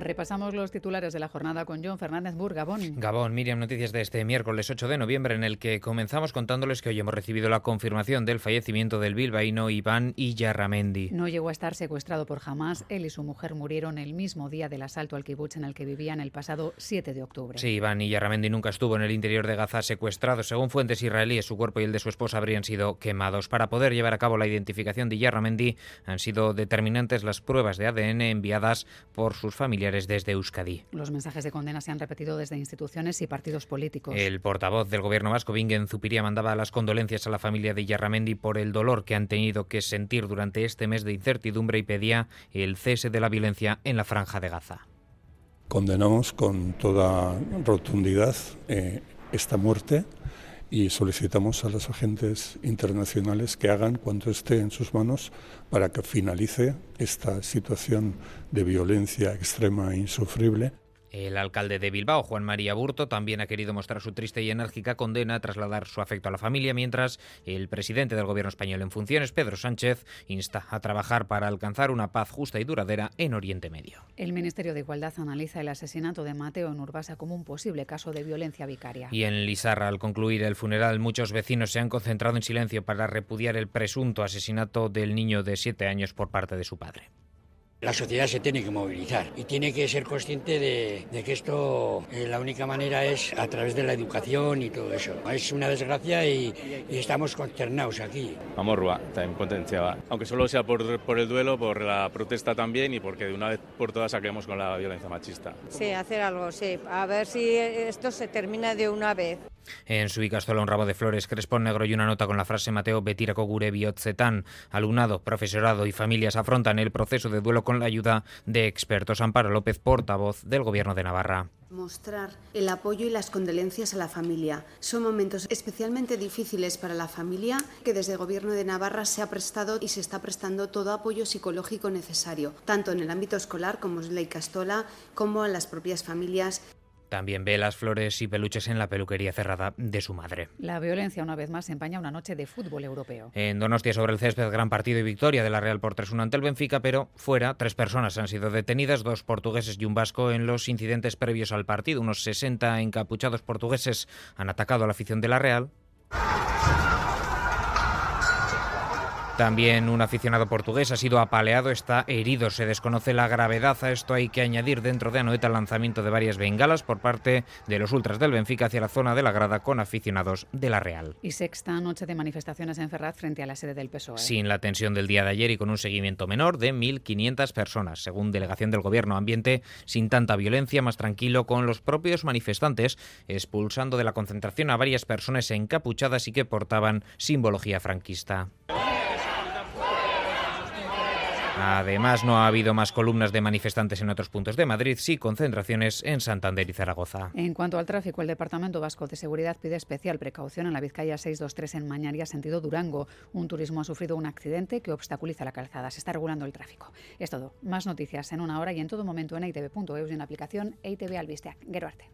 Repasamos los titulares de la jornada con John Fernández Bur, Gabón. Gabón, Miriam, noticias de este miércoles 8 de noviembre en el que comenzamos contándoles que hoy hemos recibido la confirmación del fallecimiento del bilbaíno Iván Iyarramendi. No llegó a estar secuestrado por Hamas. Él y su mujer murieron el mismo día del asalto al kibutz en el que vivían el pasado 7 de octubre. Sí, Iván Iyarramendi nunca estuvo en el interior de Gaza secuestrado. Según fuentes israelíes, su cuerpo y el de su esposa habrían sido quemados. Para poder llevar a cabo la identificación de Iyarramendi han sido determinantes las pruebas de ADN enviadas por sus familiares desde Euskadi. Los mensajes de condena se han repetido desde instituciones y partidos políticos. El portavoz del gobierno vasco, Bingen Zupiria, mandaba las condolencias a la familia de Yarramendi por el dolor que han tenido que sentir durante este mes de incertidumbre y pedía el cese de la violencia en la franja de Gaza. Condenamos con toda rotundidad eh, esta muerte y solicitamos a los agentes internacionales que hagan cuanto esté en sus manos para que finalice esta situación de violencia extrema e insufrible el alcalde de Bilbao, Juan María Burto, también ha querido mostrar su triste y enérgica condena a trasladar su afecto a la familia, mientras el presidente del gobierno español en funciones, Pedro Sánchez, insta a trabajar para alcanzar una paz justa y duradera en Oriente Medio. El Ministerio de Igualdad analiza el asesinato de Mateo en Urbasa como un posible caso de violencia vicaria. Y en Lizarra, al concluir el funeral, muchos vecinos se han concentrado en silencio para repudiar el presunto asesinato del niño de siete años por parte de su padre. La sociedad se tiene que movilizar y tiene que ser consciente de, que esto, eh, la única manera es a través de la educación y todo eso. Es una desgracia y, estamos consternados aquí. Amorrua, en potencia. Aunque solo sea por, por, el duelo, por la protesta también y porque de una vez por todas saquemos con la violencia machista. Sí, hacer algo, sí. A ver si esto se termina de una vez. En su Icastola un ramo de flores, crespón negro y una nota con la frase Mateo Betirako gure. Alumnado, profesorado y familias afrontan el proceso de duelo con la ayuda de expertos. Amparo López, portavoz del Gobierno de Navarra. Mostrar el apoyo y las condolencias a la familia. Son momentos especialmente difíciles para la familia que desde el Gobierno de Navarra se ha prestado y se está prestando todo apoyo psicológico necesario, tanto en el ámbito escolar como en la Icastola, como a las propias familias. También ve las flores y peluches en la peluquería cerrada de su madre. La violencia una vez más empaña una noche de fútbol europeo. En Donostia sobre el césped, gran partido y victoria de la Real por 3-1 ante el Benfica, pero fuera, tres personas han sido detenidas, dos portugueses y un vasco en los incidentes previos al partido. Unos 60 encapuchados portugueses han atacado a la afición de la Real. También un aficionado portugués ha sido apaleado, está herido. Se desconoce la gravedad. A esto hay que añadir dentro de Anoeta el lanzamiento de varias bengalas por parte de los ultras del Benfica hacia la zona de la grada con aficionados de la Real. Y sexta noche de manifestaciones en Ferraz frente a la sede del PSOE. Sin la tensión del día de ayer y con un seguimiento menor de 1.500 personas, según delegación del Gobierno. Ambiente sin tanta violencia, más tranquilo, con los propios manifestantes expulsando de la concentración a varias personas encapuchadas y que portaban simbología franquista. Además, no ha habido más columnas de manifestantes en otros puntos de Madrid, sí concentraciones en Santander y Zaragoza. En cuanto al tráfico, el Departamento Vasco de Seguridad pide especial precaución en la Vizcaya 623 en Mañaria, sentido Durango. Un turismo ha sufrido un accidente que obstaculiza la calzada. Se está regulando el tráfico. Es todo. Más noticias en una hora y en todo momento en itv.eus y en la aplicación ITV Albisteac. Gero arte.